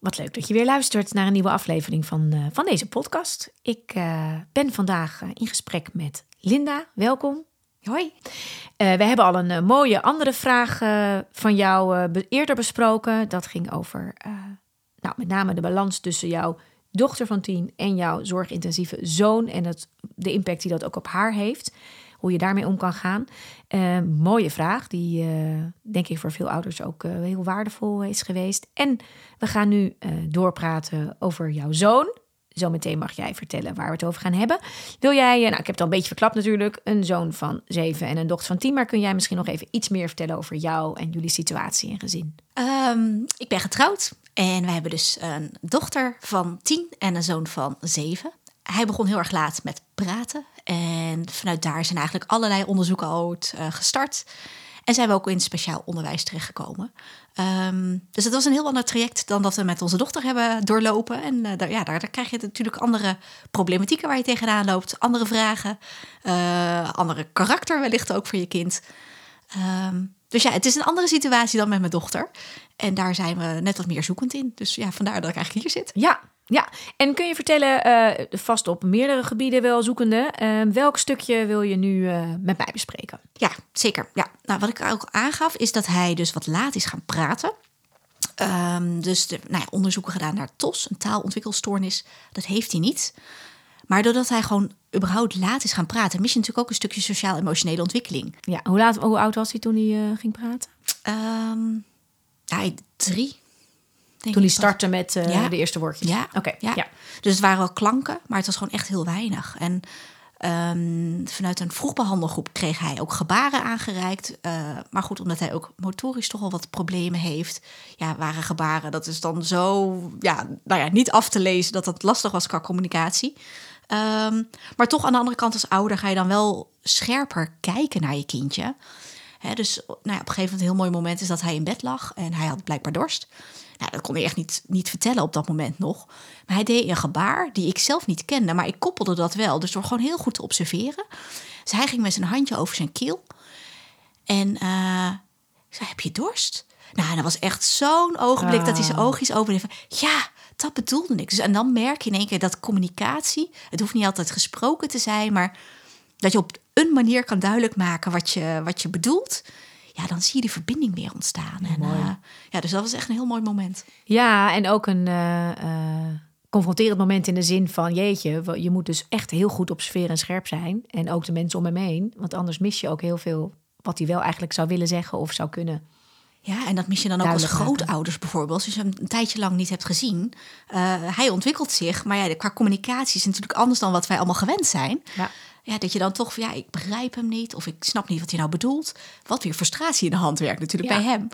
Wat leuk dat je weer luistert naar een nieuwe aflevering van, eh, van deze podcast. Ik eh, ben vandaag eh, in gesprek met Linda. Welkom. Hoi. We hebben al een mooie andere vraag van jou eerder besproken. Dat ging over nou, met name de balans tussen jouw dochter van tien en jouw zorgintensieve zoon. En het, de impact die dat ook op haar heeft. Hoe je daarmee om kan gaan. Eh, mooie vraag, die eh, denk ik voor veel ouders ook eh, heel waardevol is geweest. En we gaan nu doorpraten over jouw zoon. Zometeen mag jij vertellen waar we het over gaan hebben. Wil jij, nou, ik heb het al een beetje verklapt natuurlijk, een zoon van zeven en een dochter van tien. Maar kun jij misschien nog even iets meer vertellen over jou en jullie situatie en gezin? Ehm, ik ben getrouwd en wij hebben dus een dochter van tien en een zoon van zeven. Hij begon heel erg laat met praten en vanuit daar zijn eigenlijk allerlei onderzoeken al eh, gestart. En zijn we ook in speciaal onderwijs terechtgekomen. Ehm, dus het was een heel ander traject dan dat we met onze dochter hebben doorlopen. En eh, daar, ja, daar, daar krijg je natuurlijk andere problematieken waar je tegenaan loopt. Andere vragen, eh, andere karakter wellicht ook voor je kind. Ehm, dus ja, het is een andere situatie dan met mijn dochter. En daar zijn we net wat meer zoekend in. Dus ja, vandaar dat ik eigenlijk hier zit. Ja, ja. En kun je vertellen, eh, vast op meerdere gebieden wel zoekende, eh, welk stukje wil je nu eh, met mij bespreken? Ja, zeker. Ja. Nou, wat ik ook aangaf is dat hij dus wat laat is gaan praten. Ehm, dus de, nou ja, onderzoeken gedaan naar TOS, een taalontwikkelstoornis. Dat heeft hij niet. Maar doordat hij gewoon überhaupt laat is gaan praten, mis je natuurlijk ook een stukje sociaal-emotionele ontwikkeling. Ja, hoe, laat, hoe oud was hij toen hij ging praten? Hij drie. Denk Toen dat. startte met eh, Ja. de eerste woordjes? Ja, Oké, ja. ja. Dus het waren wel klanken, maar het was gewoon echt heel weinig. En ehm, vanuit een vroegbehandelgroep kreeg hij ook gebaren aangereikt. Eh, maar goed, omdat hij ook motorisch toch al wat problemen heeft, ja, waren gebaren. Dat is dan zo, ja, nou ja, niet af te lezen dat het lastig was qua communicatie. Ehm, maar toch aan de andere kant als ouder ga je dan wel scherper kijken naar je kindje. Dus nou ja, op een gegeven moment een heel mooi moment is dat hij in bed lag en hij had blijkbaar dorst. Nou, dat kon hij echt niet, niet vertellen op dat moment nog. Maar hij deed een gebaar die ik zelf niet kende, maar ik koppelde dat wel. Dus door gewoon heel goed te observeren. Dus hij ging met zijn handje over zijn keel. En ik zei, heb je dorst? Nou, dat was echt zo'n ogenblik dat hij zijn oogjes opende. Van, ja, dat bedoelde ik. Dus, en dan merk je in één keer dat communicatie... het hoeft niet altijd gesproken te zijn... maar dat je op een manier kan duidelijk maken wat je, wat je bedoelt... ja, dan zie je die verbinding weer ontstaan. En, eh, ja, dus dat was echt een heel mooi moment. Ja, en ook een eh, eh, confronterend moment in de zin van... jeetje, je moet dus echt heel goed op sfeer en scherp zijn. En ook de mensen om hem heen. Want anders mis je ook heel veel wat hij wel eigenlijk zou willen zeggen of zou kunnen. Ja, en dat mis je dan ook als Duidelijk maken. grootouders bijvoorbeeld. Als je hem een tijdje lang niet hebt gezien. Eh, hij ontwikkelt zich, maar ja, qua communicatie is het natuurlijk anders dan wat wij allemaal gewend zijn. Ja. Ja, dat je dan toch, van, ja, ik begrijp hem niet of ik snap niet wat hij nou bedoelt. Wat weer frustratie in de hand werkt natuurlijk Ja. bij hem.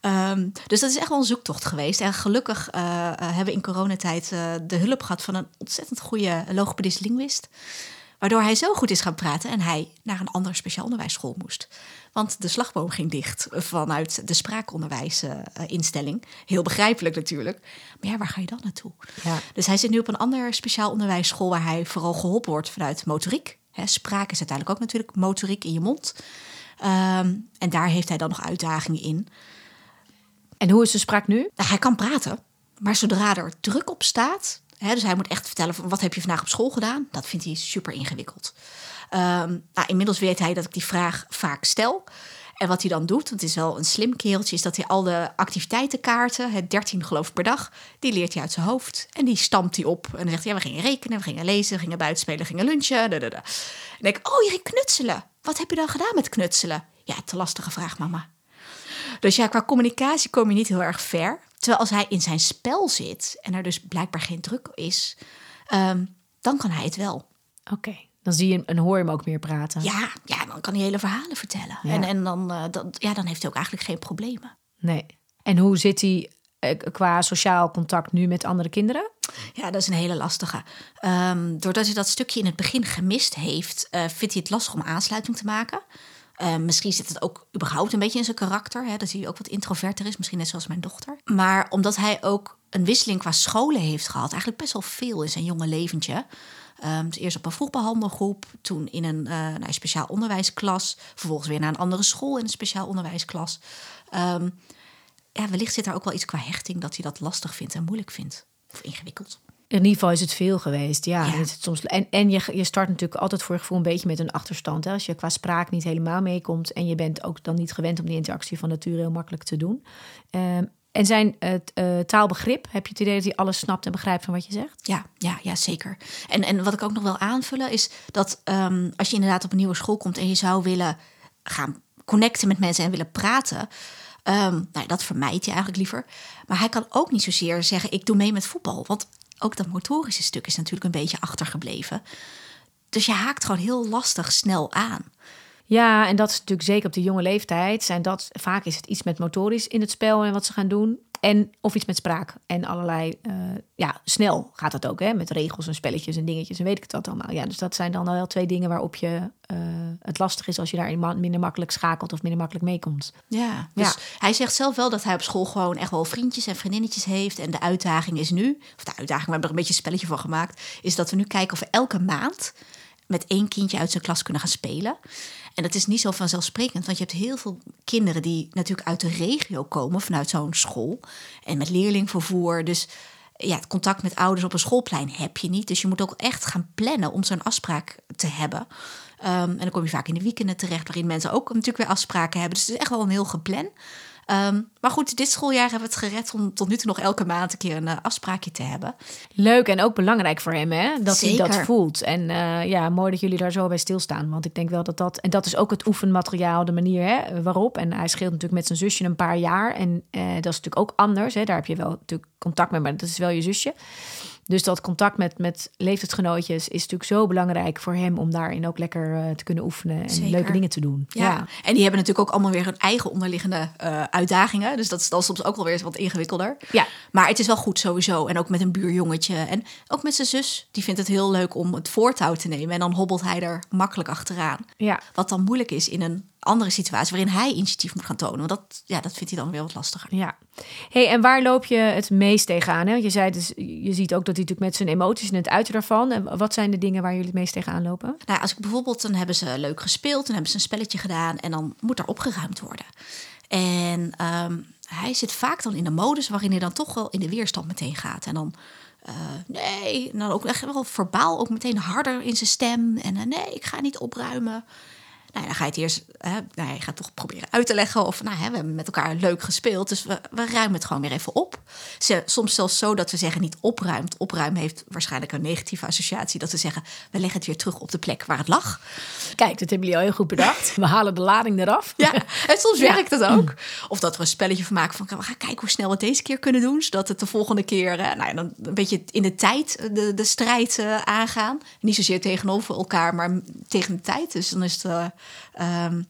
Ehm, dus dat is echt wel een zoektocht geweest. En gelukkig eh, hebben we in coronatijd eh, de hulp gehad van een ontzettend goede logopedist-linguist. Waardoor hij zo goed is gaan praten en hij naar een andere speciaal onderwijsschool moest. Want de slagboom ging dicht vanuit de spraakonderwijsinstelling. Heel begrijpelijk natuurlijk. Maar ja, waar ga je dan naartoe? Ja. Dus hij zit nu op een ander speciaal onderwijsschool waar hij vooral geholpen wordt vanuit motoriek. Hè, spraak is uiteindelijk ook natuurlijk motoriek in je mond. Ehm, en daar heeft hij dan nog uitdagingen in. En hoe is de spraak nu? Nou, hij kan praten, maar zodra er druk op staat, dus hij moet echt vertellen van wat heb je vandaag op school gedaan, dat vindt hij super ingewikkeld. Ehm, nou, inmiddels weet hij dat ik die vraag vaak stel. En wat hij dan doet, want het is wel een slim kereltje, is dat hij al de activiteitenkaarten, het 13 geloof ik per dag, die leert hij uit zijn hoofd. En die stampt hij op. En dan zegt hij, ja, we gingen rekenen, we gingen lezen, we gingen buitenspelen, gingen lunchen. En dan denk ik, oh, je ging knutselen. Wat heb je dan gedaan met knutselen? Ja, te lastige vraag, mama. Dus ja, qua communicatie kom je niet heel erg ver. Terwijl als hij in zijn spel zit en er dus blijkbaar geen druk is, ehm, dan kan hij het wel. Oké, dan zie je hem en hoor je hem ook meer praten. Ja, ja dan kan hij hele verhalen vertellen. Ja. En, en dan, eh, dan, ja, dan heeft hij ook eigenlijk geen problemen. Nee. En hoe zit hij eh, qua sociaal contact nu met andere kinderen? Ja, dat is een hele lastige. Ehm, doordat hij dat stukje in het begin gemist heeft, uh, vindt hij het lastig om aansluiting te maken. Uh, misschien zit het ook überhaupt een beetje in zijn karakter. Hè, dat hij ook wat introverter is, misschien net zoals mijn dochter. Maar omdat hij ook een wisseling qua scholen heeft gehad, eigenlijk best wel veel in zijn jonge leventje. Um, eerst op een vroegbehandelgroep, toen in een uh, nou, speciaal onderwijsklas, vervolgens weer naar een andere school in een speciaal onderwijsklas. Um, ja, wellicht zit daar ook wel iets qua hechting dat hij dat lastig vindt en moeilijk vindt. Of ingewikkeld. In ieder geval is het veel geweest, ja. ja. Het soms, en en je, je start natuurlijk altijd voor je gevoel een beetje met een achterstand. Hè? Als je qua spraak niet helemaal meekomt en je bent ook dan niet gewend om die interactie van nature heel makkelijk te doen. Um, en zijn het uh, taalbegrip, heb je het idee dat hij alles snapt en begrijpt van wat je zegt? Ja, ja, ja zeker. En, en wat ik ook nog wil aanvullen is dat um, als je inderdaad op een nieuwe school komt en je zou willen gaan connecten met mensen en willen praten, Um, nou, dat vermijdt hij eigenlijk liever. Maar hij kan ook niet zozeer zeggen: ik doe mee met voetbal. Want ook dat motorische stuk is natuurlijk een beetje achtergebleven. Dus je haakt gewoon heel lastig snel aan. Ja, en dat is natuurlijk zeker op de jonge leeftijd. Zijn dat, vaak is het iets met motorisch in het spel en wat ze gaan doen. En of iets met spraak en allerlei, uh, ja, snel gaat dat ook, hè, met regels en spelletjes en dingetjes en weet ik het dat allemaal. Ja, dus dat zijn dan wel twee dingen waarop je uh, het lastig is als je daar minder makkelijk schakelt of minder makkelijk meekomt. Ja, dus ja. hij zegt zelf wel dat hij op school gewoon echt wel vriendjes en vriendinnetjes heeft. En de uitdaging is nu, of de uitdaging, we hebben er een beetje een spelletje van gemaakt, is dat we nu kijken of we elke maand met één kindje uit zijn klas kunnen gaan spelen. En dat is niet zo vanzelfsprekend, want je hebt heel veel kinderen die natuurlijk uit de regio komen vanuit zo'n school en met leerlingvervoer. Dus ja, het contact met ouders op een schoolplein heb je niet. Dus je moet ook echt gaan plannen om zo'n afspraak te hebben. Um, en dan kom je vaak in de weekenden terecht, waarin mensen ook natuurlijk weer afspraken hebben. Dus het is echt wel een heel gepland. Um, maar goed, dit schooljaar hebben we het gered om tot nu toe nog elke maand een keer een uh, afspraakje te hebben. Leuk en ook belangrijk voor hem, hè? Dat Zeker. hij dat voelt. En uh, ja, mooi dat jullie daar zo bij stilstaan. Want ik denk wel dat dat. En dat is ook het oefenmateriaal, de manier hè, waarop. En hij scheelt natuurlijk met zijn zusje een paar jaar. En uh, dat is natuurlijk ook anders. Hè? Daar heb je wel natuurlijk contact mee, maar dat is wel je zusje. Dus dat contact met, met leeftijdsgenootjes is natuurlijk zo belangrijk voor hem om daarin ook lekker uh, te kunnen oefenen en Zeker. leuke dingen te doen. Ja. ja. en die hebben natuurlijk ook allemaal weer hun eigen onderliggende uh, uitdagingen. Dus dat is dan soms ook wel weer wat ingewikkelder. Ja. Maar het is wel goed sowieso. En ook met een buurjongetje. En ook met zijn zus. Die vindt het heel leuk om het voortouw te nemen. En dan hobbelt hij er makkelijk achteraan. Ja. Wat dan moeilijk is in een andere situatie waarin hij initiatief moet gaan tonen. Want dat, ja, dat vindt hij dan weer wat lastiger. Ja. Hey, en waar loop je het meest tegenaan? Hè? Je zei dus, je ziet ook dat hij natuurlijk met zijn emoties en het uiten daarvan. En wat zijn de dingen waar jullie het meest tegenaan lopen? Nou, als ik bijvoorbeeld, dan hebben ze leuk gespeeld, dan hebben ze een spelletje gedaan en dan moet er opgeruimd worden. En um, hij zit vaak dan in de modus waarin hij dan toch wel in de weerstand meteen gaat. En dan uh, nee, en dan ook echt wel verbaal, ook meteen harder in zijn stem. En uh, nee, ik ga niet opruimen. Nou, dan ga je het eerst, hè, nou, je gaat toch proberen uit te leggen. Of nou, hè, we hebben met elkaar leuk gespeeld. Dus we, we ruimen het gewoon weer even op. Soms zelfs zo dat we zeggen niet opruimt. Opruimen heeft waarschijnlijk een negatieve associatie. Dat we zeggen, we leggen het weer terug op de plek waar het lag. Kijk, dat hebben jullie al heel goed bedacht. We halen de lading eraf. Ja, en soms ja. werkt het ook. Of dat we een spelletje van maken van, we gaan kijken hoe snel we het deze keer kunnen doen. Zodat het de volgende keer, uh, nou, dan een beetje in de tijd de, de strijd uh, aangaan. Niet zozeer tegenover elkaar, maar tegen de tijd. Dus dan is het... Uh, Um,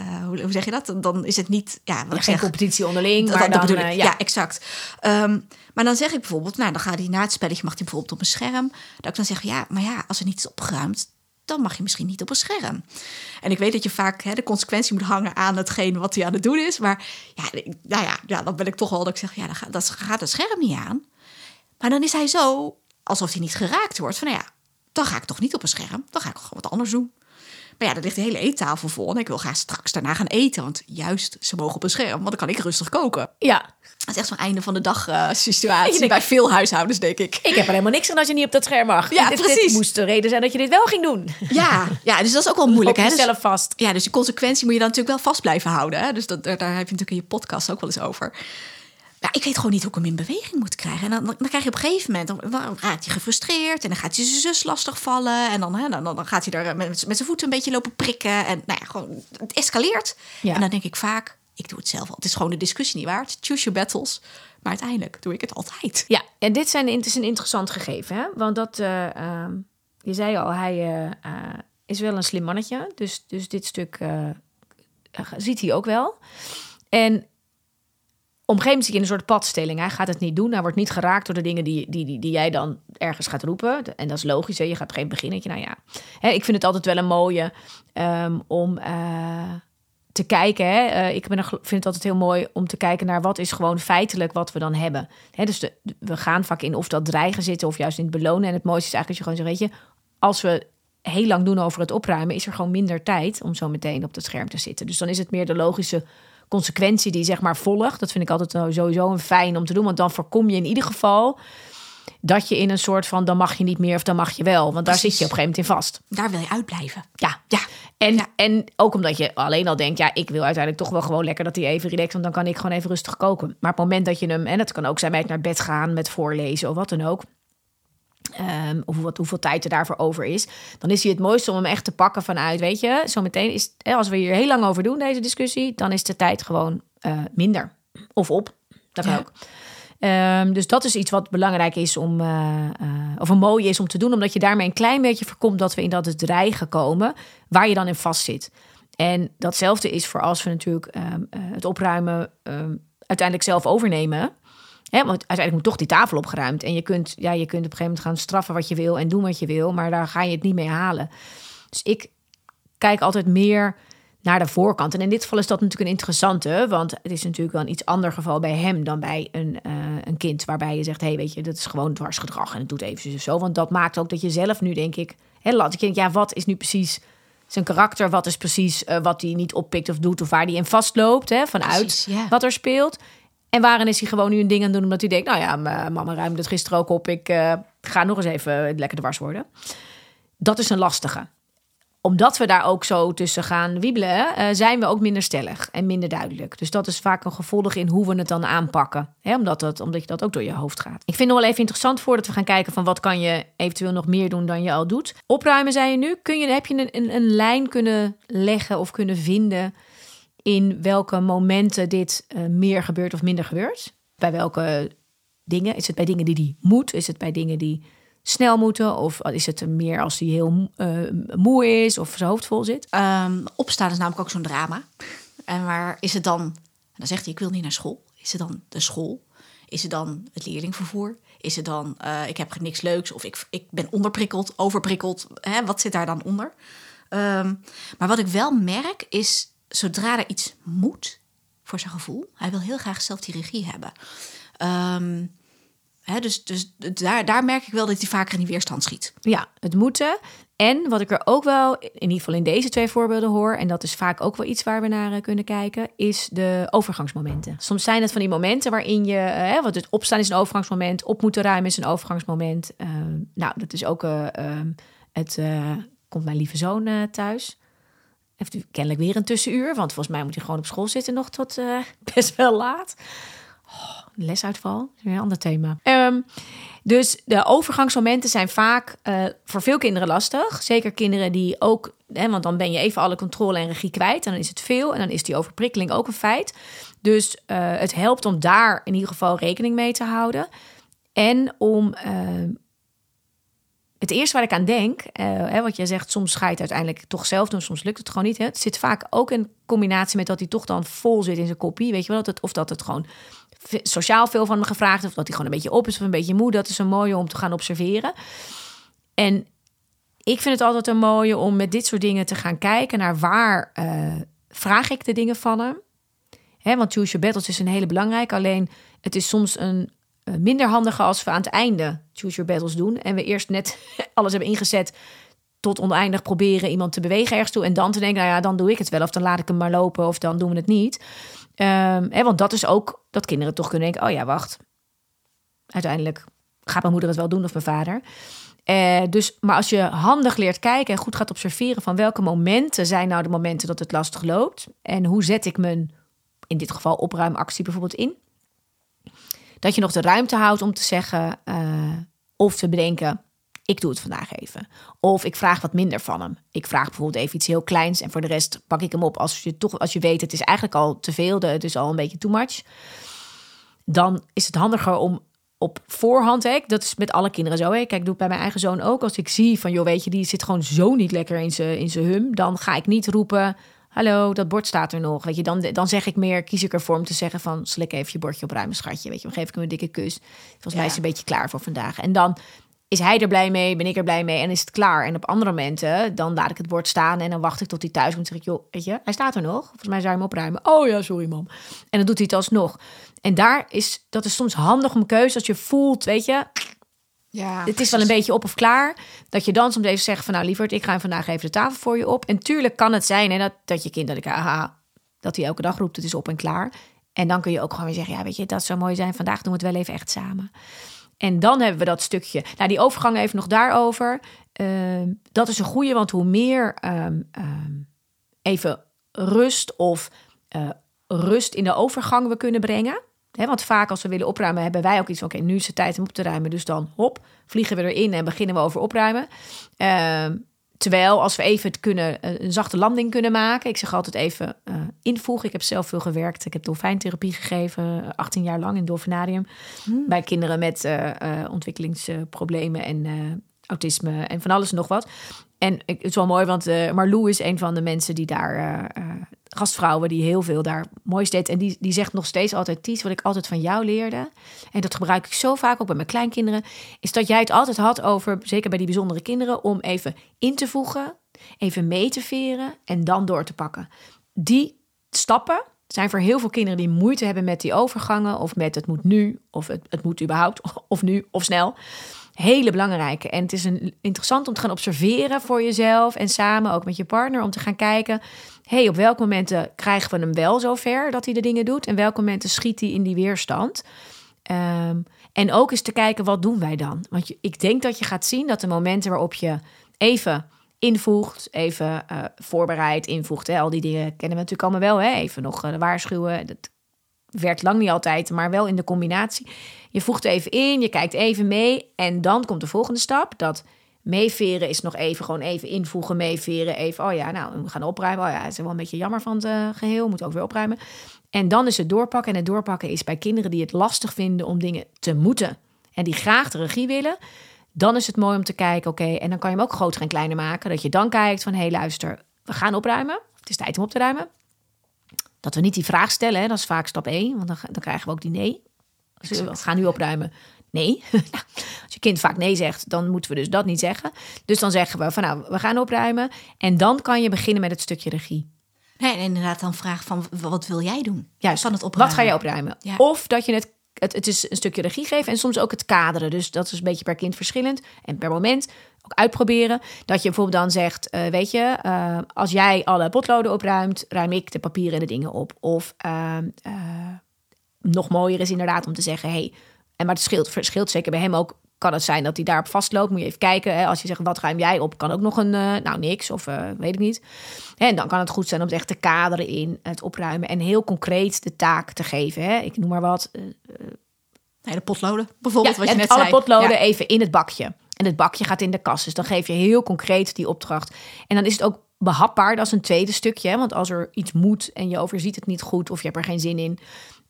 uh, hoe, hoe, zeg je dat? Dan is het niet. Ja, wat ja, ik geen zeg, competitie onderling. Dat, maar dan, bedoel uh, ik. ja. ja. exact. Um, maar dan zeg ik bijvoorbeeld, nou, dan gaat hij na het spelletje, mag hij bijvoorbeeld op een scherm. Dat ik dan zeg, ja, maar ja, als er niet is opgeruimd, dan mag je misschien niet op een scherm. En ik weet dat je vaak hè, de consequentie moet hangen aan hetgeen wat hij aan het doen is. Maar ja, nou ja, ja, dan ben ik toch wel dat ik zeg, ja, dan gaat, dat gaat het scherm niet aan. Maar dan is hij zo, alsof hij niet geraakt wordt, van nou ja, dan ga ik toch niet op een scherm. Dan ga ik gewoon wat anders doen. Maar ja, er ligt de hele eettafel vol. En ik wil graag straks daarna gaan eten. Want juist, ze mogen op een scherm. Want dan kan ik rustig koken. Ja. Dat is echt zo'n einde van de dag uh, situatie. Denk, bij veel huishoudens, denk ik. Ik heb er helemaal niks aan als je niet op dat scherm mag. Ja, dit, precies. Dit moest de reden zijn dat je dit wel ging doen. Ja, ja dus dat is ook wel moeilijk. Op hè? jezelf dus, vast. Ja, dus die consequentie moet je dan natuurlijk wel vast blijven houden. Hè? Dus dat, daar heb je natuurlijk in je podcast ook wel eens over. Ja, ik weet gewoon niet hoe ik hem in beweging moet krijgen. En dan, dan, krijg je op een gegeven moment, dan, dan raakt hij gefrustreerd. En dan gaat hij zijn zus lastig vallen. En dan, hè, dan, dan gaat hij er met, met zijn voeten een beetje lopen prikken. En nou ja, gewoon, het escaleert. Ja. En dan denk ik vaak, ik doe het zelf al. Het is gewoon de discussie niet waard. Choose your battles. Maar uiteindelijk doe ik het altijd. Ja, en dit zijn, het is een interessant gegeven. Hè? Want dat, uh, uh, je zei al, hij uh, is wel een slim mannetje. Dus, dus dit stuk ziet hij ook wel. En een gegeven moment je in een soort padstelling. Hij gaat het niet doen. Hij wordt niet geraakt door de dingen die, die, die, die jij dan ergens gaat roepen. En dat is logisch. Hè? Je gaat geen beginnetje. Nou ja, hè, ik vind het altijd wel een mooie um, om uh, te kijken. Hè? Uh, ik vind het altijd heel mooi om te kijken naar wat is gewoon feitelijk wat we dan hebben. Hè, dus we gaan vaak in of dat dreigen zitten of juist in het belonen. En het mooiste is eigenlijk dat je gewoon zegt, weet je, als we heel lang doen over het opruimen, is er gewoon minder tijd om zo meteen op het scherm te zitten. Dus dan is het meer de logische consequentie die zeg maar volgt. Dat vind ik altijd sowieso een fijn om te doen, want dan voorkom je in ieder geval dat je in een soort van dan mag je niet meer of dan mag je wel, want daar zit je op een gegeven moment in vast. Daar wil je uitblijven. Ja, ja. En, en ook omdat je alleen al denkt, ja, ik wil uiteindelijk toch wel gewoon lekker dat hij even relaxed, want dan kan ik gewoon even rustig koken. Maar op het moment dat je hem, en het kan ook zijn met naar bed gaan, met voorlezen of wat dan ook, Um, of wat, hoeveel tijd er daarvoor over is. Dan is hij het mooiste om hem echt te pakken vanuit, weet je, zometeen is, als we hier heel lang over doen, deze discussie, dan is de tijd gewoon uh, minder. Of op. Dat kan ja. ook. Um, dus dat is iets wat belangrijk is om, uh, uh, of een mooi is om te doen, omdat je daarmee een klein beetje voorkomt dat we in dat het dreigen komen, waar je dan in vast zit. En datzelfde is voor als we natuurlijk um, het opruimen uiteindelijk zelf overnemen. Hè, want uiteindelijk moet toch die tafel opgeruimd. En je kunt, ja, je kunt op een gegeven moment gaan straffen wat je wil en doen wat je wil, maar daar ga je het niet mee halen. Dus ik kijk altijd meer naar de voorkant. En in dit geval is dat natuurlijk een interessante, want het is natuurlijk wel een iets ander geval bij hem dan bij een, uh, een kind, waarbij je zegt: hé, hey, weet je, dat is gewoon dwarsgedrag en het doet even zo. Want dat maakt ook dat je zelf nu, denk ik, hè, laat ik denk, ja, wat is nu precies zijn karakter? Wat is precies uh, wat hij niet oppikt of doet, of waar hij in vastloopt, hè, vanuit precies, yeah. wat er speelt. En waarin is hij gewoon nu een ding aan doen omdat hij denkt: nou ja, mama ruimde het gisteren ook op, ik uh, ga nog eens even lekker dwars worden. Dat is een lastige omdat we daar ook zo tussen gaan wiebelen, uh, zijn we ook minder stellig en minder duidelijk. Dus dat is vaak een gevolg in hoe we het dan aanpakken. Hè, omdat, het, omdat je dat ook door je hoofd gaat. Ik vind het wel even interessant voordat we gaan kijken van wat kan je eventueel nog meer doen dan je al doet. Opruimen zei je nu. Kun je, heb je een, een, een lijn kunnen leggen of kunnen vinden in welke momenten dit uh, meer gebeurt of minder gebeurt? Bij welke dingen? Is het bij dingen die die moet? Is het bij dingen die snel moeten? Of is het meer als hij heel uh, moe is of zijn hoofd vol zit? Um, opstaan is namelijk ook zo'n drama. En waar is het dan? Dan zegt hij, ik wil niet naar school. Is het dan de school? Is het dan het leerlingvervoer? Is het dan, uh, ik heb niks leuks of ik, ik ben onderprikkeld, overprikkeld? Hè? Wat zit daar dan onder? Um, maar wat ik wel merk is, zodra er iets moet voor zijn gevoel, hij wil heel graag zelf die regie hebben. Um, dus dus daar, daar merk ik wel dat hij vaker in die weerstand schiet. Ja, het moeten. En wat ik er ook wel, in ieder geval in deze twee voorbeelden hoor, en dat is vaak ook wel iets waar we naar eh, kunnen kijken, is de overgangsmomenten. Soms zijn het van die momenten waarin je, hè, want het opstaan is een overgangsmoment, op moeten ruimen is een overgangsmoment. Uh, nou, dat is ook uh, het, uh, komt mijn lieve zoon thuis. Heeft u kennelijk weer een tussenuur, want volgens mij moet hij gewoon op school zitten nog tot best wel laat. Oh, lesuitval, weer een ander thema. Um, dus de overgangsmomenten zijn vaak uh, voor veel kinderen lastig. Zeker kinderen die ook, hè, want dan ben je even alle controle en regie kwijt. En dan is het veel en dan is die overprikkeling ook een feit. Dus uh, het helpt om daar in ieder geval rekening mee te houden. En om uh, het eerste waar ik aan denk, uh, hè, wat jij zegt, soms ga je het uiteindelijk toch zelf doen, soms lukt het gewoon niet. Hè. Het zit vaak ook in combinatie met dat hij toch dan vol zit in zijn kopie. Weet je wel, dat het, of dat het gewoon sociaal veel van me gevraagd, of dat hij gewoon een beetje op is of een beetje moe. Dat is een mooie om te gaan observeren. En ik vind het altijd een mooie om met dit soort dingen te gaan kijken naar waar uh, vraag ik de dingen van hem. Hè, want choose your battles is een hele belangrijke. Alleen het is soms een minder handige als we aan het einde choose your battles doen. En we eerst net alles hebben ingezet tot oneindig proberen iemand te bewegen ergens toe. En dan te denken, nou ja, dan doe ik het wel. Of dan laat ik hem maar lopen. Of dan doen we het niet. Um, hè, want dat is ook dat kinderen toch kunnen denken: oh ja, wacht. Uiteindelijk gaat mijn moeder het wel doen of mijn vader. Uh, dus, maar als je handig leert kijken en goed gaat observeren van welke momenten zijn nou de momenten dat het lastig loopt. En hoe zet ik mijn, in dit geval opruimactie bijvoorbeeld in. Dat je nog de ruimte houdt om te zeggen uh, of te bedenken, ik doe het vandaag even. Of ik vraag wat minder van hem. Ik vraag bijvoorbeeld even iets heel kleins en voor de rest pak ik hem op als je toch als je weet het is eigenlijk al te veel, het is al een beetje too much. Dan is het handiger om op voorhand, hè, dat is met alle kinderen zo. Hè. Kijk, ik doe bij mijn eigen zoon ook. Als ik zie van, joh, weet je, die zit gewoon zo niet lekker in zijn in hum, dan ga ik niet roepen, hallo, dat bord staat er nog. Weet je, dan, dan zeg ik meer, kies ik ervoor om te zeggen van, slik even je bordje opruimen, schatje. Weet je, dan geef ik hem een dikke kus. Volgens mij is het een beetje klaar voor vandaag. En dan is hij er blij mee, ben ik er blij mee en is het klaar. En op andere momenten, dan laat ik het bord staan en dan wacht ik tot hij thuis komt. En zeg ik, joh, weet je, hij staat er nog. Volgens mij zou je hem opruimen. Oh ja, sorry mam. En dan doet hij het alsnog. En daar is, dat is soms handig om een keuze als je voelt, weet je, Ja, het is wel een beetje op of klaar. Dat je dan soms even zegt van nou lieverd, ik ga vandaag even de tafel voor je op. En tuurlijk kan het zijn hè, dat, dat je kind dat ik aha, dat hij elke dag roept het is op en klaar. En dan kun je ook gewoon weer zeggen, ja weet je, dat zou mooi zijn. Vandaag doen we het wel even echt samen. En dan hebben we dat stukje. Nou, die overgang even nog daarover. Ehm, dat is een goede, want hoe meer ehm, ehm, even rust of eh, rust in de overgang we kunnen brengen. Want vaak als we willen opruimen, hebben wij ook iets van: oké, nu is het tijd om op te ruimen. Dus dan hop, vliegen we erin en beginnen we over opruimen. Ehm, terwijl als we even het kunnen, eh, een zachte landing kunnen maken. Ik zeg altijd even eh, invoegen. Ik heb zelf veel gewerkt. Ik heb dolfijntherapie gegeven, eh, 18 jaar lang in dolfinarium. Bij kinderen met eh, eh, ontwikkelingsproblemen en eh, autisme en van alles en nog wat. En het is wel mooi, want Marlou is een van de mensen die daar, eh, eh, gastvrouwen, die heel veel daar moois deed. En die, die zegt nog steeds altijd, Ties, wat ik altijd van jou leerde. En dat gebruik ik zo vaak ook bij mijn kleinkinderen. Is dat jij het altijd had over, zeker bij die bijzondere kinderen, om even in te voegen, even mee te veren en dan door te pakken. Die stappen zijn voor heel veel kinderen die moeite hebben met die overgangen. Of met het moet nu, of het, het moet überhaupt, of nu, of snel hele belangrijke. En het is een, interessant om te gaan observeren voor jezelf en samen ook met je partner om te gaan kijken. hey, op welke momenten krijgen we hem wel zover dat hij de dingen doet en welke momenten schiet hij in die weerstand. Ehm, en ook eens te kijken wat doen wij dan? Want je, ik denk dat je gaat zien dat de momenten waarop je even invoegt, even eh voorbereid invoegt, hè, al die dingen kennen we natuurlijk allemaal wel. Hè? Even nog eh, waarschuwen. Dat werkt lang niet altijd, maar wel in de combinatie. Je voegt even in, je kijkt even mee en dan komt de volgende stap. Dat meeveren is nog even gewoon even invoegen, meeveren. Even, oh ja, nou, we gaan opruimen. Oh ja, het is wel een beetje jammer van het eh, geheel, moet ook weer opruimen. En dan is het doorpakken. En het doorpakken is bij kinderen die het lastig vinden om dingen te moeten. En die graag de regie willen. Dan is het mooi om te kijken, oké, en dan kan je hem ook groter en kleiner maken. Dat je dan kijkt van, hé luister, we gaan opruimen. Het is tijd om op te ruimen. Dat we niet die vraag stellen, hè, dat is vaak stap 1, want dan, dan krijgen we ook die nee. Dus we gaan nu opruimen. Nee. Nou, Als je kind vaak nee zegt, dan moeten we dus dat niet zeggen. Dus dan zeggen we van nou, we gaan opruimen. En dan kan je beginnen met het stukje regie. Nee, en inderdaad dan vraag van wat wil jij doen? Juist, van het opruimen. wat ga je opruimen? Ja. Of dat je het, het, het is een stukje regie geven en soms ook het kaderen. Dus dat is een beetje per kind verschillend en per moment ook uitproberen. Dat je bijvoorbeeld dan zegt, eh, weet je, eh, als jij alle potloden opruimt, ruim ik de papieren en de dingen op. Of eh, eh, nog mooier is inderdaad om te zeggen, hey, en maar het scheelt, verschilt zeker bij hem ook. Kan het zijn dat hij daarop vastloopt? Moet je even kijken. Hè? Als je zegt, wat ruim jij op? Kan ook nog een, nou niks of weet ik niet. En dan kan het goed zijn om het echt te kaderen in het opruimen. En heel concreet de taak te geven. Hè? Ik noem maar wat. Nee, de potloden bijvoorbeeld, wat je net alle zei. potloden Ja. even in het bakje. En het bakje gaat in de kast. Dus dan geef je heel concreet die opdracht. En dan is het ook behapbaar. Dat is een tweede stukje. Want als er iets moet en je overziet het niet goed... of je hebt er geen zin in,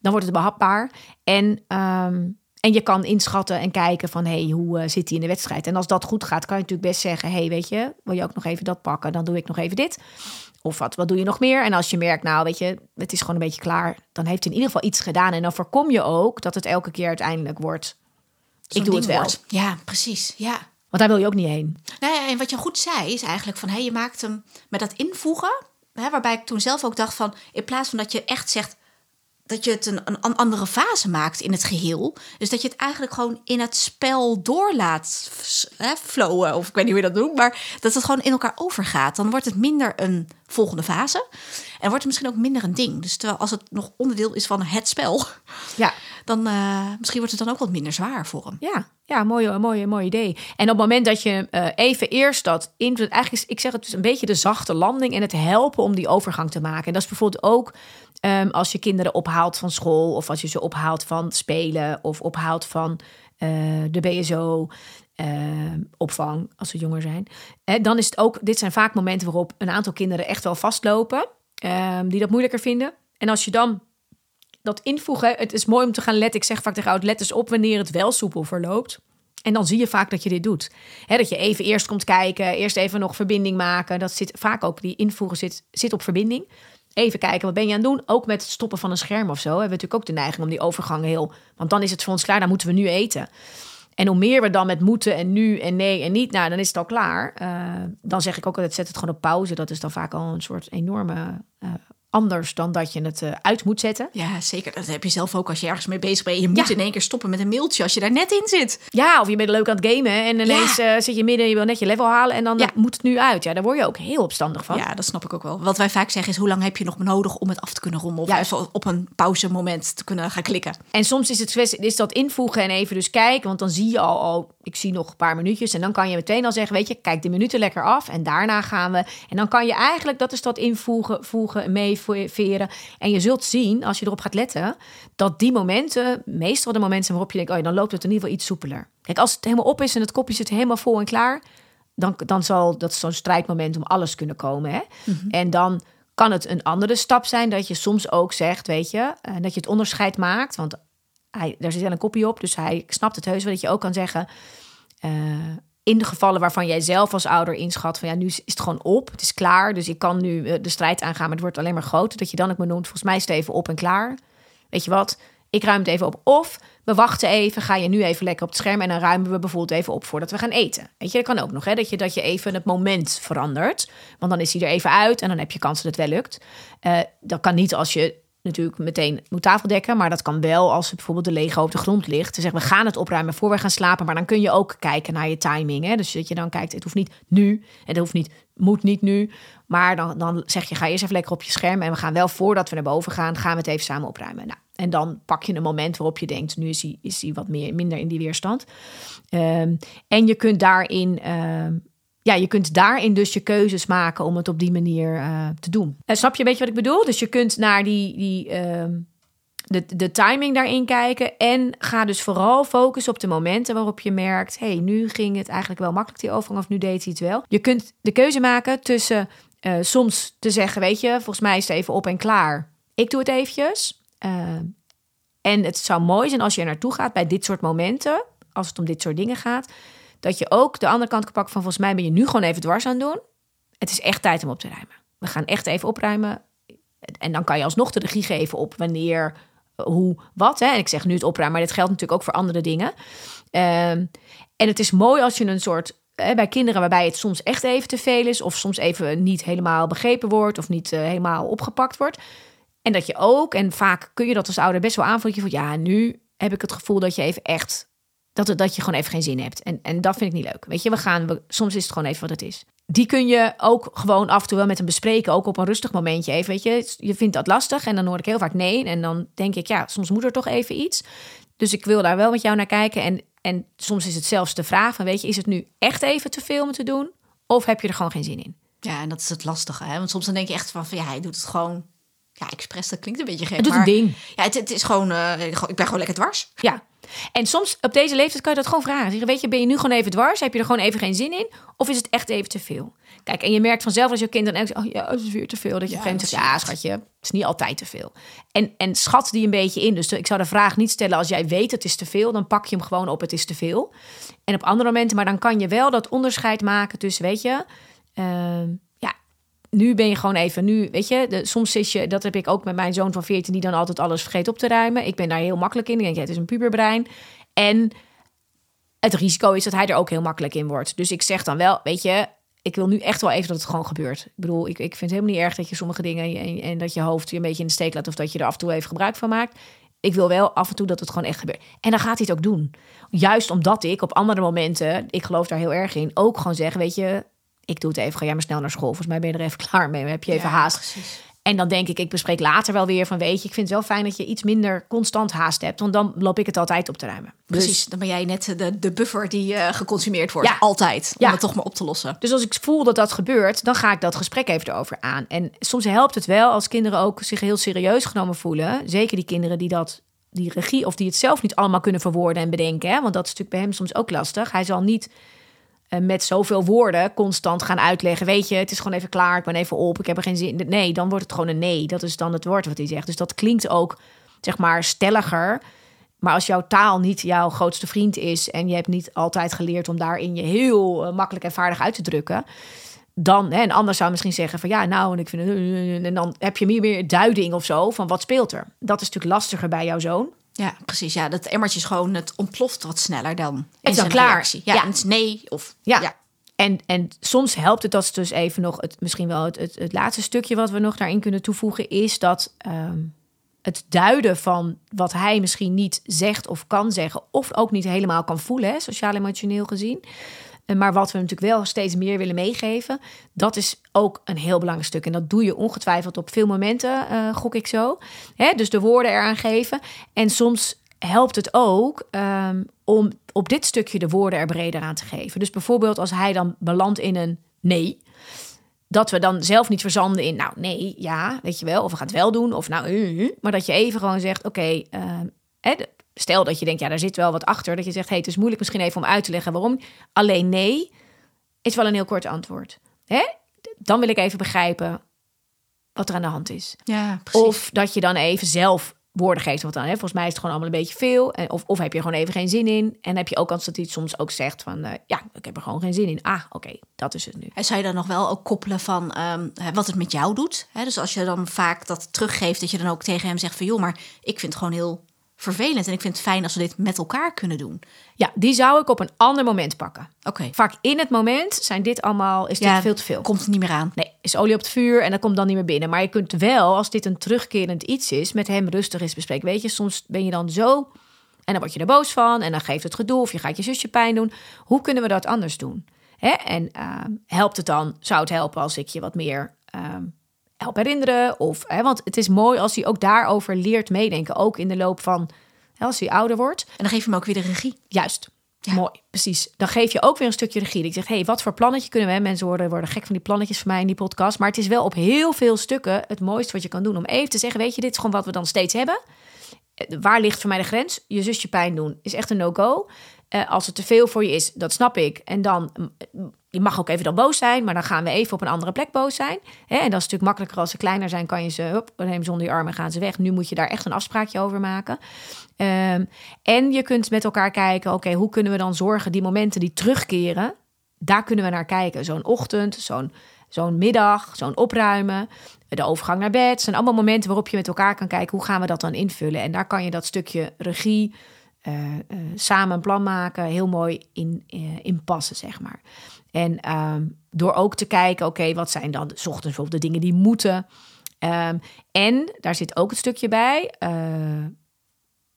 dan wordt het behapbaar. En, ehm, en je kan inschatten en kijken van... hey, hoe eh, zit hij in de wedstrijd? En als dat goed gaat, kan je natuurlijk best zeggen... hey, weet je, wil je ook nog even dat pakken? Dan doe ik nog even dit. Of wat, wat doe je nog meer? En als je merkt, nou weet je, het is gewoon een beetje klaar... dan heeft hij in ieder geval iets gedaan. En dan voorkom je ook dat het elke keer uiteindelijk wordt... Ik doe het wel. wordt. Ja, precies. Ja. Want daar wil je ook niet heen. Nou ja, en wat je goed zei is eigenlijk van... Hey, je maakt hem met dat invoegen... Hè, waarbij ik toen zelf ook dacht van... in plaats van dat je echt zegt... dat je het een, een an- andere fase maakt in het geheel... dus dat je het eigenlijk gewoon in het spel doorlaat hè, flowen... of ik weet niet hoe je dat noemt... maar dat het gewoon in elkaar overgaat. Dan wordt het minder een volgende fase... en wordt het misschien ook minder een ding. Dus terwijl als het nog onderdeel is van het spel... Ja, dan eh, misschien wordt het dan ook wat minder zwaar voor hem. ja, ja mooi, mooi, mooi idee. En op het moment dat je eh, even eerst dat invloed... Eigenlijk is, ik zeg het dus een beetje de zachte landing... en het helpen om die overgang te maken. En dat is bijvoorbeeld ook ehm, als je kinderen ophaalt van school... of als je ze ophaalt van spelen... of ophaalt van eh, de BSO... ehm, opvang als ze jonger zijn. Dan is het ook, dit zijn vaak momenten waarop een aantal kinderen echt wel vastlopen, ehm, die dat moeilijker vinden. En als je dan dat invoegen, het is mooi om te gaan letten. Ik zeg vaak tegen oud, let eens op wanneer het wel soepel verloopt. En dan zie je vaak dat je dit doet. Dat je even eerst komt kijken, eerst even nog verbinding maken. Dat zit vaak ook, die invoegen zit, zit op verbinding. Even kijken, wat ben je aan het doen? Ook met het stoppen van een scherm of zo. Hebben we natuurlijk ook de neiging om die overgang heel... Want dan is het voor ons klaar, dan moeten we nu eten. En hoe meer we dan met moeten en nu en nee en niet, nou, dan is het al klaar. Uh, dan zeg ik ook altijd, zet het gewoon op pauze. Dat is dan vaak al een soort enorme uh, anders dan dat je het uh, uit moet zetten. Ja, zeker. Dat heb je zelf ook als je ergens mee bezig bent. Je moet ja. in één keer stoppen met een mailtje als je daar net in zit. Ja, of je bent leuk aan het gamen en ineens ja. uh, zit je midden, je wil net je level halen en dan ja. moet het nu uit. Ja, daar word je ook heel opstandig van. Ja, dat snap ik ook wel. Wat wij vaak zeggen is, hoe lang heb je nog nodig om het af te kunnen rommelen? Of even op een pauzemoment te kunnen gaan klikken. En soms is het is dat invoegen en even dus kijken, want dan zie je al, al, ik zie nog een paar minuutjes en dan kan je meteen al zeggen, weet je, kijk de minuten lekker af en daarna gaan we. En dan kan je eigenlijk, dat is dat invoegen, voegen, meeveren. En je zult zien, als je erop gaat letten, dat die momenten, meestal de momenten waarop je denkt, oh ja, dan loopt het in ieder geval iets soepeler. Kijk, als het helemaal op is en het kopje zit helemaal vol en klaar, dan, dan zal dat zo'n strijdmoment om alles kunnen komen. Hè? Mm -hmm. En dan kan het een andere stap zijn dat je soms ook zegt, weet je, uh, dat je het onderscheid maakt. Want hij, daar zit wel een kopie op, dus hij snapt het heus wel dat je ook kan zeggen. Uh, in de gevallen waarvan jij zelf als ouder inschat van ja, nu is het gewoon op, het is klaar, dus ik kan nu de strijd aangaan, maar het wordt alleen maar groter. Dat je dan ook maar noemt, volgens mij is het even op en klaar. Weet je wat? Ik ruim het even op. Of we wachten even, ga je nu even lekker op het scherm en dan ruimen we bijvoorbeeld even op voordat we gaan eten. Weet je, dat kan ook nog, hè? Dat je, dat je even het moment verandert. Want dan is hij er even uit en dan heb je kans dat het wel lukt. Uh, dat kan niet als je natuurlijk meteen moet tafeldekken. Maar dat kan wel als bijvoorbeeld de Lego op de grond ligt. Te zeggen, we gaan het opruimen voor we gaan slapen. Maar dan kun je ook kijken naar je timing. Hè? Dus dat je dan kijkt, het hoeft niet nu. Het hoeft niet, moet niet nu. Maar dan, dan zeg je, ga eerst even lekker op je scherm. En we gaan wel, voordat we naar boven gaan, gaan we het even samen opruimen. Nou, en dan pak je een moment waarop je denkt, nu is hij, is hij wat meer, minder in die weerstand. Um, en je kunt daarin... Um, ja, je kunt daarin dus je keuzes maken om het op die manier uh, te doen. En snap je een beetje wat ik bedoel? Dus je kunt naar die, die, uh, de, de timing daarin kijken. En ga dus vooral focussen op de momenten waarop je merkt: hey, nu ging het eigenlijk wel makkelijk die overgang, of nu deed hij het wel. Je kunt de keuze maken tussen uh, soms te zeggen: weet je, volgens mij is het even op en klaar. Ik doe het eventjes. en het zou mooi zijn als je er naartoe gaat bij dit soort momenten, als het om dit soort dingen gaat dat je ook de andere kant kan pakken van volgens mij ben je nu gewoon even dwars aan het doen. Het is echt tijd om op te ruimen. We gaan echt even opruimen. En dan kan je alsnog de regie geven op wanneer, hoe, wat. Hè? En ik zeg nu het opruimen, maar dit geldt natuurlijk ook voor andere dingen. Um, en het is mooi als je een soort hè, bij kinderen waarbij het soms echt even te veel is, of soms even niet helemaal begrepen wordt, of niet uh, helemaal opgepakt wordt. En dat je ook, en vaak kun je dat als ouder best wel aanvoelen, van ja, nu heb ik het gevoel dat je even echt dat, dat je gewoon even geen zin hebt. En, en dat vind ik niet leuk. Weet je, we gaan, we, soms is het gewoon even wat het is. Die kun je ook gewoon af en toe wel met hem bespreken. Ook op een rustig momentje even. Weet je, je vindt dat lastig. En dan hoor ik heel vaak nee. En dan denk ik, ja, soms moet er toch even iets. Dus ik wil daar wel met jou naar kijken. En, en soms is het zelfs de vraag van, weet je, is het nu echt even te veel om te doen? Of heb je er gewoon geen zin in? Ja, en dat is het lastige. Hè? Want soms dan denk je echt van, van ja, hij doet het gewoon ja, expres, dat klinkt een beetje gek. Het doet maar, een ding. Ja, het, het is gewoon, uh, ik ben gewoon lekker dwars. Ja. En soms op deze leeftijd kan je dat gewoon vragen. Zeggen, weet je, ben je nu gewoon even dwars? Heb je er gewoon even geen zin in? Of is het echt even te veel? Kijk, en je merkt vanzelf als je kind dan zegt, oh ja, het is weer te veel. Dat je ja, zegt, ja, schatje, het is niet altijd te veel. En, en schat die een beetje in. Dus ik zou de vraag niet stellen als jij weet het is te veel, dan pak je hem gewoon op het is te veel. En op andere momenten, maar dan kan je wel dat onderscheid maken tussen, weet je, uh, nu ben je gewoon even, nu, weet je, soms zit je, dat heb ik ook met mijn zoon van 14, die dan altijd alles vergeet op te ruimen. Ik ben daar heel makkelijk in. Ik denk, ja, het is een puberbrein. En het risico is dat hij er ook heel makkelijk in wordt. Dus ik zeg dan wel, weet je, ik wil nu echt wel even dat het gewoon gebeurt. Ik bedoel, ik, ik vind het helemaal niet erg dat je sommige dingen en, en dat je hoofd je een beetje in de steek laat of dat je er af en toe even gebruik van maakt. Ik wil wel af en toe dat het gewoon echt gebeurt. En dan gaat hij het ook doen. Juist omdat ik op andere momenten, ik geloof daar heel erg in, ook gewoon zeg, weet je, ik doe het even, ga jij maar snel naar school. Volgens mij ben je er even klaar mee. Heb je even ja, haast. Precies. En dan denk ik, ik bespreek later wel weer van, weet je, ik vind het wel fijn dat je iets minder constant haast hebt, want dan loop ik het altijd op te ruimen. Precies, dus, dan ben jij net de, de buffer die uh, geconsumeerd wordt, ja. altijd, om ja. het toch maar op te lossen. Dus als ik voel dat dat gebeurt, dan ga ik dat gesprek even erover aan. En soms helpt het wel als kinderen ook zich heel serieus genomen voelen, zeker die kinderen die dat die regie of die het zelf niet allemaal kunnen verwoorden en bedenken, hè? want dat is natuurlijk bij hem soms ook lastig. Hij zal niet eh, met zoveel woorden constant gaan uitleggen. Weet je, het is gewoon even klaar, ik ben even op, ik heb er geen zin. Nee, dan wordt het gewoon een nee. Dat is dan het woord wat hij zegt. Dus dat klinkt ook, zeg maar, stelliger. Maar als jouw taal niet jouw grootste vriend is en je hebt niet altijd geleerd om daarin je heel eh, makkelijk en vaardig uit te drukken, dan, hè, een ander zou misschien zeggen van ja, nou, en ik vind het, en dan heb je meer, meer duiding of zo van wat speelt er. Dat is natuurlijk lastiger bij jouw zoon. Ja, precies. Ja, dat emmertje is gewoon, het ontploft wat sneller dan. Is dan zijn klaar. reactie. Ja, Ja. en het is nee of Ja. ja. En, en soms helpt het, dat is dus even nog het, misschien wel het, het, het laatste stukje wat we nog daarin kunnen toevoegen, is dat ehm, het duiden van wat hij misschien niet zegt of kan zeggen, of ook niet helemaal kan voelen, hè, sociaal-emotioneel gezien. Eh, Maar wat we natuurlijk wel steeds meer willen meegeven, dat is ook een heel belangrijk stuk. En dat doe je ongetwijfeld op veel momenten, eh, gok ik zo. Hè, dus de woorden eraan geven. En soms helpt het ook ehm, om op dit stukje de woorden er breder aan te geven. Dus bijvoorbeeld als hij dan belandt in een nee, dat we dan zelf niet verzanden in, nou nee, ja, weet je wel, of we gaan het wel doen, of nou, uh, uh, maar dat je even gewoon zegt, oké, ehm, hè, de- stel dat je denkt, ja, daar zit wel wat achter, dat je zegt, hey, het is moeilijk misschien even om uit te leggen waarom. Alleen nee is wel een heel kort antwoord. Hè? Dan wil ik even begrijpen wat er aan de hand is. Ja, precies. Of dat je dan even zelf woorden geeft. Want dan, hè, volgens mij is het gewoon allemaal een beetje veel. En Of, of heb je er gewoon even geen zin in. En heb je ook kans dat hij het soms ook zegt van... eh, ja, ik heb er gewoon geen zin in. Ah, oké, dat is het nu. En zou je dan nog wel ook koppelen van ehm, wat het met jou doet? Hè, dus als je dan vaak dat teruggeeft, dat je dan ook tegen hem zegt van... joh, maar ik vind het gewoon heel vervelend en ik vind het fijn als we dit met elkaar kunnen doen. Ja, die zou ik op een ander moment pakken. Oké, Vaak in het moment zijn dit allemaal... is dit veel te veel. komt er niet meer aan. Nee, is olie op het vuur en dat komt dan niet meer binnen. Maar je kunt wel, als dit een terugkerend iets is, met hem rustig eens bespreken. Weet je, soms ben je dan zo en dan word je er boos van en dan geeft het gedoe of je gaat je zusje pijn doen. Hoe kunnen we dat anders doen? Hè? En ehm, helpt het dan, zou het helpen als ik je wat meer ehm, help herinneren? Of, hè, want het is mooi als hij ook daarover leert meedenken, ook in de loop van, hè, als hij ouder wordt. En dan geef je hem ook weer de regie. Juist. Ja. Mooi, precies. Dan geef je ook weer een stukje regie. Ik zeg, hey, wat voor plannetje kunnen we? Mensen worden, worden gek van die plannetjes van mij in die podcast. Maar het is wel op heel veel stukken het mooiste wat je kan doen. Om even te zeggen, weet je, dit is gewoon wat we dan steeds hebben. Eh, Waar ligt voor mij de grens? Je zusje pijn doen is echt een no-go. Eh, als het te veel voor je is, dat snap ik. En dan, mm, je mag ook even dan boos zijn, maar dan gaan we even op een andere plek boos zijn. Hè? En dat is natuurlijk makkelijker als ze kleiner zijn, kan je ze, hup, neem ze onder je arm en gaan ze weg. Nu moet je daar echt een afspraakje over maken. Ehm, en je kunt met elkaar kijken, oké, hoe kunnen we dan zorgen, die momenten die terugkeren, daar kunnen we naar kijken. Zo'n ochtend, zo'n zo'n middag, zo'n opruimen, de overgang naar bed. Het zijn allemaal momenten waarop je met elkaar kan kijken, hoe gaan we dat dan invullen? En daar kan je dat stukje regie, eh, eh, samen een plan maken, heel mooi in, eh, in passen, zeg maar. En ehm, door ook te kijken, oké, wat zijn dan 's ochtends bijvoorbeeld de dingen die moeten? Ehm, en daar zit ook het stukje bij. eh,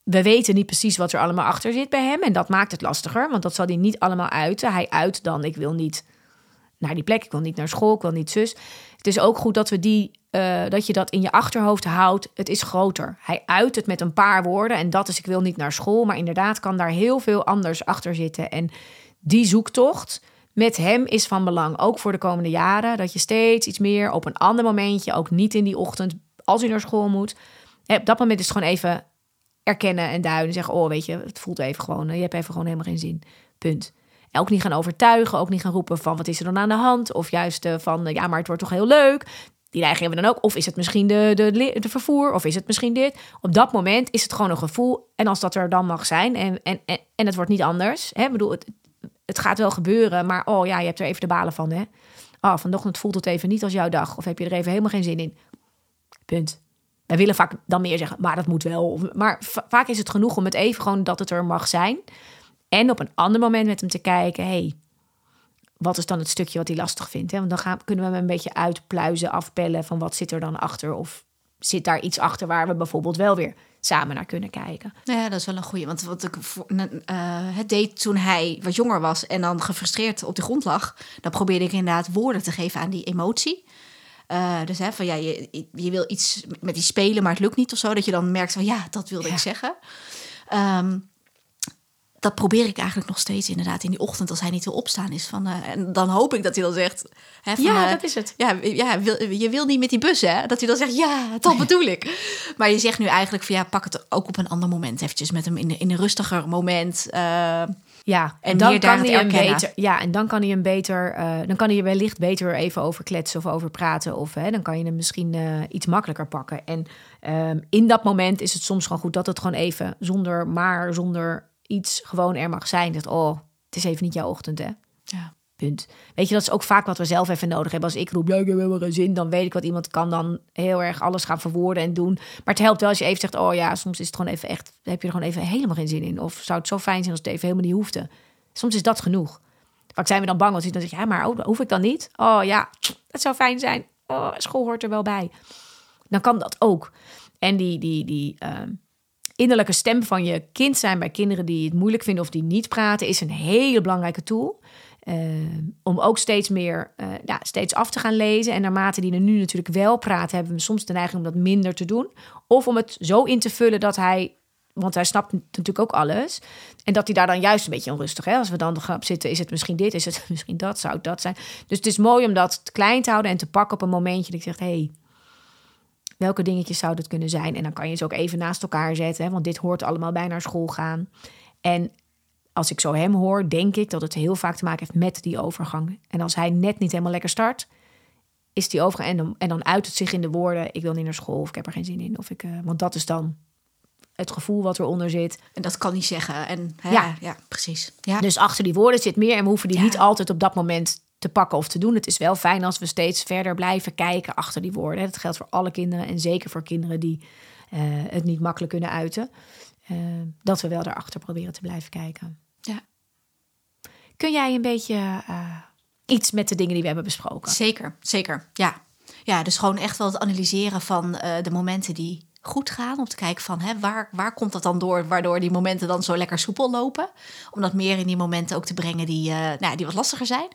we weten niet precies wat er allemaal achter zit bij hem. En dat maakt het lastiger, want dat zal hij niet allemaal uiten. Hij uit dan, ik wil niet naar die plek, ik wil niet naar school, ik wil niet zus. Het is ook goed dat, we die, eh, dat je dat in je achterhoofd houdt. Het is groter. Hij uit het met een paar woorden en dat is ik wil niet naar school. Maar inderdaad kan daar heel veel anders achter zitten. En die zoektocht met hem is van belang, ook voor de komende jaren. Dat je steeds iets meer op een ander momentje, ook niet in die ochtend, als hij naar school moet. Op dat moment is het gewoon even erkennen en duiden. Zeggen, oh weet je, het voelt even gewoon, eh, je hebt even gewoon helemaal geen zin. Punt. En ook niet gaan overtuigen, ook niet gaan roepen van wat is er dan aan de hand? Of juist eh, van, eh, ja, maar het wordt toch heel leuk. Die neiging we dan ook. Of is het misschien de, de, de vervoer? Of is het misschien dit? Op dat moment is het gewoon een gevoel. En als dat er dan mag zijn en, en, en, en het wordt niet anders. Hè? Bedoel, het, het gaat wel gebeuren, maar oh ja, je hebt er even de balen van. Hè? Oh, vanochtend voelt het even niet als jouw dag. Of heb je er even helemaal geen zin in? Punt. Wij willen vaak dan meer zeggen, maar dat moet wel. Maar va- vaak is het genoeg om het even gewoon dat het er mag zijn. En op een ander moment met hem te kijken, hey, wat is dan het stukje wat hij lastig vindt? Hè? Want dan gaan, kunnen we hem een beetje uitpluizen, afpellen van wat zit er dan achter? Of zit daar iets achter waar we bijvoorbeeld wel weer samen naar kunnen kijken? Ja, dat is wel een goeie. Want wat ik voor, eh, het deed toen hij wat jonger was en dan gefrustreerd op de grond lag, dan probeerde ik inderdaad woorden te geven aan die emotie. Eh, dus hè, van ja, je, je wil iets met die spelen, maar het lukt niet of zo. Dat je dan merkt van ja, dat wilde Ja. ik zeggen. Ehm, dat probeer ik eigenlijk nog steeds inderdaad in die ochtend als hij niet wil opstaan is. Van, eh, en dan hoop ik dat hij dan zegt. Hè, van, Ja, eh, dat is het. Ja, ja wil, je wil niet met die bus, hè? Dat hij dan zegt, ja, dat bedoel ik. Maar je zegt nu eigenlijk van ja, pak het ook op een ander moment eventjes met hem in, een- in een rustiger moment. eh, Ja, en, En dan kan hij hem beter. Ja, en dan kan hij hem beter. dan kan hij er wellicht beter even over kletsen of over praten. Of hè, dan kan je hem misschien iets makkelijker pakken. En ehm, in dat moment is het soms gewoon goed dat het gewoon even zonder maar, zonder iets gewoon er mag zijn. Dat oh, het is even niet jouw ochtend, hè? ja. Punt. Weet je, dat is ook vaak wat we zelf even nodig hebben. Als ik roep, ja, ik heb helemaal geen zin, dan weet ik wat iemand kan dan heel erg alles gaan verwoorden en doen. Maar het helpt wel als je even zegt, oh ja, soms is het gewoon even echt, heb je er gewoon even helemaal geen zin in. Of zou het zo fijn zijn als het even helemaal niet hoefde. Soms is dat genoeg. Vaak zijn we dan bang, want dan zeg je, ja, maar oh, hoef ik dan niet? Oh ja, het zou fijn zijn. Oh, school hoort er wel bij. Dan kan dat ook. En die, die, die ehm, innerlijke stem van je kind zijn bij kinderen die het moeilijk vinden of die niet praten, is een hele belangrijke tool. Eh, om ook steeds meer, eh, ja, steeds af te gaan lezen. En naarmate die er nu natuurlijk wel praten, hebben we soms de neiging om dat minder te doen. Of om het zo in te vullen dat hij, want hij snapt natuurlijk ook alles. En dat hij daar dan juist een beetje onrustig, hè? Als we dan gaan zitten, is het misschien dit, is het misschien dat, zou dat zijn. Dus het is mooi om dat klein te houden en te pakken op een momentje dat ik zeg, hey, welke dingetjes zou dat kunnen zijn? En dan kan je ze ook even naast elkaar zetten, hè? want dit hoort allemaal bij naar school gaan. En als ik zo hem hoor, denk ik dat het heel vaak te maken heeft met die overgang. En als hij net niet helemaal lekker start, is die overgang. En dan, en dan uit het zich in de woorden: ik wil niet naar school of ik heb er geen zin in. Of ik, eh, want dat is dan het gevoel wat eronder zit. En dat kan niet zeggen. En, hè, Ja. ja. precies. Ja. Dus achter die woorden zit meer en we hoeven die Ja. niet altijd op dat moment te pakken of te doen. Het is wel fijn als we steeds verder blijven kijken achter die woorden. Dat geldt voor alle kinderen en zeker voor kinderen die eh, het niet makkelijk kunnen uiten. Eh, dat we wel daarachter proberen te blijven kijken. ja. Kun jij een beetje eh, iets met de dingen die we hebben besproken? Zeker, zeker. Ja. ja, dus gewoon echt wel het analyseren van de momenten die goed gaan. Om te kijken van hè, waar, waar komt dat dan door, waardoor die momenten dan zo lekker soepel lopen. Om dat meer in die momenten ook te brengen die, nou, ja, die wat lastiger zijn.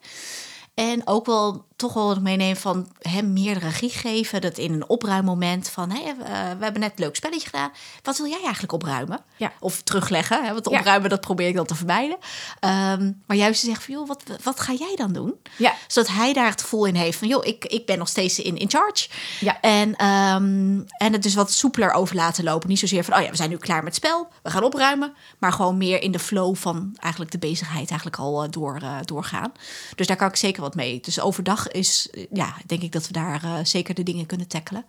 En ook wel toch wel meenemen van hem meer regie geven. Dat in een opruimmoment van hé, eh, we hebben net een leuk spelletje gedaan. Wat wil jij eigenlijk opruimen? Ja. Of terugleggen. Hè? Want Ja. opruimen, dat probeer ik dan te vermijden. Ehm, maar juist te zeggen van joh, wat, wat ga jij dan doen? Ja. Zodat hij daar het gevoel in heeft van joh, ik, ik ben nog steeds in, in charge. Ja. En, ehm, en het dus wat soepeler over laten lopen. Niet zozeer van oh ja, we zijn nu klaar met het spel. We gaan opruimen. Maar gewoon meer in de flow van eigenlijk de bezigheid eigenlijk al eh, door, eh, doorgaan. Dus daar kan ik zeker wat mee. Dus overdag is, eh, ja, denk ik dat we daar eh, zeker de dingen kunnen tackelen.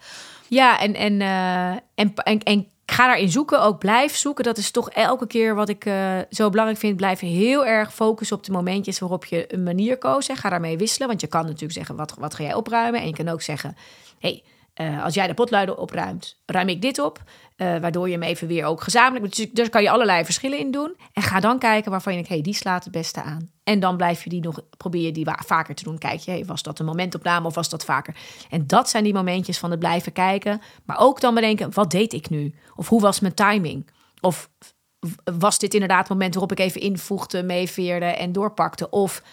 Ja, en, en, eh, en, en, en ga daarin zoeken, ook blijf zoeken. Dat is toch elke keer wat ik zo belangrijk vind. Blijf heel erg focussen op de momentjes waarop je een manier koos. Hè. Ga daarmee wisselen, want je kan natuurlijk zeggen, wat, wat ga jij opruimen? En je kan ook zeggen, hey, eh, als jij de potluiden opruimt, ruim ik dit op. Eh, waardoor je hem even weer ook gezamenlijk... Dus daar kan je allerlei verschillen in doen. En ga dan kijken waarvan je denkt, hey, die slaat het beste aan. En dan blijf je die nog, probeer je die vaker te doen. Kijk je, hey, was dat een momentopname of was dat vaker? En dat zijn die momentjes van het blijven kijken. Maar ook dan bedenken, wat deed ik nu? Of hoe was mijn timing? Of was dit inderdaad het moment waarop ik even invoegde, meeveerde en doorpakte? Of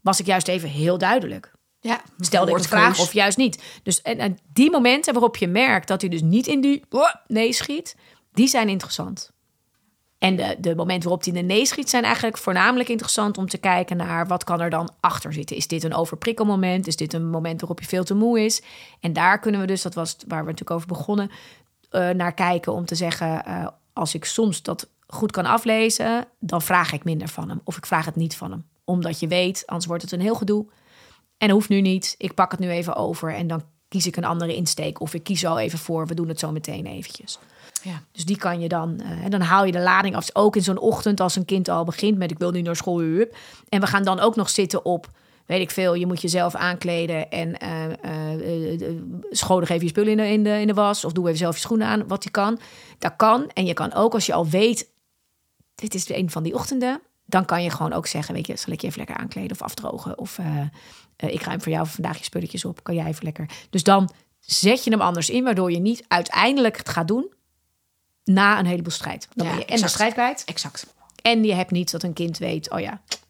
was ik juist even heel duidelijk? Ja, Stelde ik een vraag of juist niet? Dus en, en die momenten waarop je merkt dat hij dus niet in die oh, nee schiet, die zijn interessant. En de, de momenten waarop hij in de nee schiet zijn eigenlijk voornamelijk interessant om te kijken naar wat kan er dan achter zitten. Is dit een overprikkelmoment? Is dit een moment waarop je veel te moe is? En daar kunnen we dus, dat was waar we natuurlijk over begonnen, eh, naar kijken om te zeggen, eh, als ik soms dat goed kan aflezen, dan vraag ik minder van hem. Of ik vraag het niet van hem. Omdat je weet, anders wordt het een heel gedoe. En hoeft nu niet. Ik pak het nu even over en dan kies ik een andere insteek. Of ik kies al even voor, we doen het zo meteen eventjes. Ja. Dus die kan je dan, eh, en dan haal je de lading af. Dus ook in zo'n ochtend als een kind al begint met ik wil nu naar school. hup. En we gaan dan ook nog zitten op, weet ik veel, je moet jezelf aankleden en eh, eh, scholen even je spullen in de, in, de, in de was. Of doe even zelf je schoenen aan, wat je kan. Dat kan. En je kan ook als je al weet, dit is een van die ochtenden. Dan kan je gewoon ook zeggen, weet je, zal ik je even lekker aankleden of afdrogen? Of eh, eh, ik ruim voor jou vandaag je spulletjes op. Kan jij even lekker. Dus dan zet je hem anders in, waardoor je niet uiteindelijk het gaat doen na een heleboel strijd. Dan Ja, ben je en de strijd kwijt. Exact. En je hebt niet dat een kind weet, oh ja, het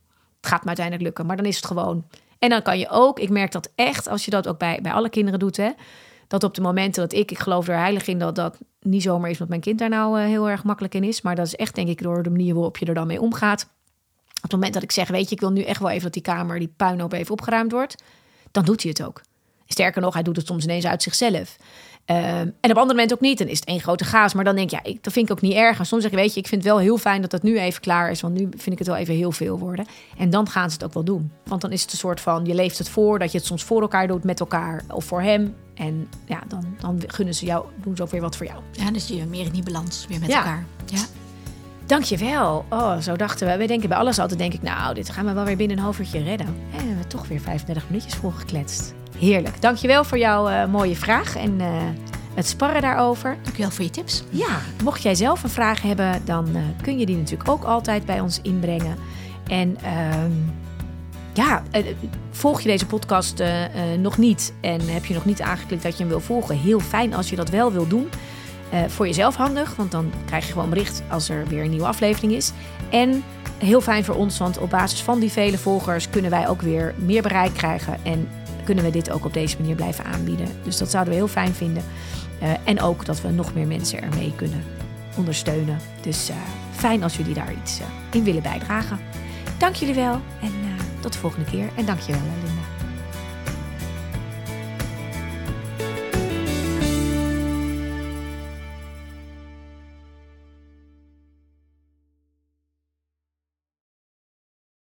gaat me uiteindelijk lukken. Maar dan is het gewoon. En dan kan je ook, ik merk dat echt, als je dat ook bij, bij alle kinderen doet, hè, Dat op de momenten dat ik, ik geloof er heilig in dat dat niet zomaar is dat mijn kind daar nou heel erg makkelijk in is. Maar dat is echt denk ik door de manier waarop je er dan mee omgaat. Op het moment dat ik zeg, weet je, ik wil nu echt wel even dat die kamer, die puinhoop even opgeruimd wordt. Dan doet hij het ook. Sterker nog, hij doet het soms ineens uit zichzelf. Ehm, en op andere momenten ook niet. Dan is het één grote gaas. Maar dan denk ja, ik, dat vind ik ook niet erg. En soms zeg je, weet je, ik vind het wel heel fijn dat het nu even klaar is. Want nu vind ik het wel even heel veel worden. En dan gaan ze het ook wel doen. Want dan is het een soort van, je leeft het voor. Dat je het soms voor elkaar doet, met elkaar of voor hem. En ja, dan, dan gunnen ze jou, doen ze ook weer wat voor jou. Ja, dus je meer in die balans, weer met elkaar. Ja. Dankjewel. Oh, zo dachten we. We denken bij alles altijd, denk ik, nou, dit gaan we wel weer binnen een half uurtje redden. En we hebben toch weer 35 minuutjes volgekletst. Heerlijk. Dankjewel voor jouw uh, mooie vraag en uh, het sparren daarover. Dankjewel voor je tips. Ja, mocht jij zelf een vraag hebben, dan uh, kun je die natuurlijk ook altijd bij ons inbrengen. En ehm, ja, volg je deze podcast nog niet en heb je nog niet aangeklikt dat je hem wil volgen, heel fijn als je dat wel wil doen. Uh, voor jezelf handig, want dan krijg je gewoon bericht als er weer een nieuwe aflevering is. En heel fijn voor ons, want op basis van die vele volgers kunnen wij ook weer meer bereik krijgen. En kunnen we dit ook op deze manier blijven aanbieden. Dus dat zouden we heel fijn vinden. Uh, en ook dat we nog meer mensen ermee kunnen ondersteunen. Dus uh, fijn als jullie daar iets in willen bijdragen. Dank jullie wel en tot de volgende keer. En dank je wel, Linda.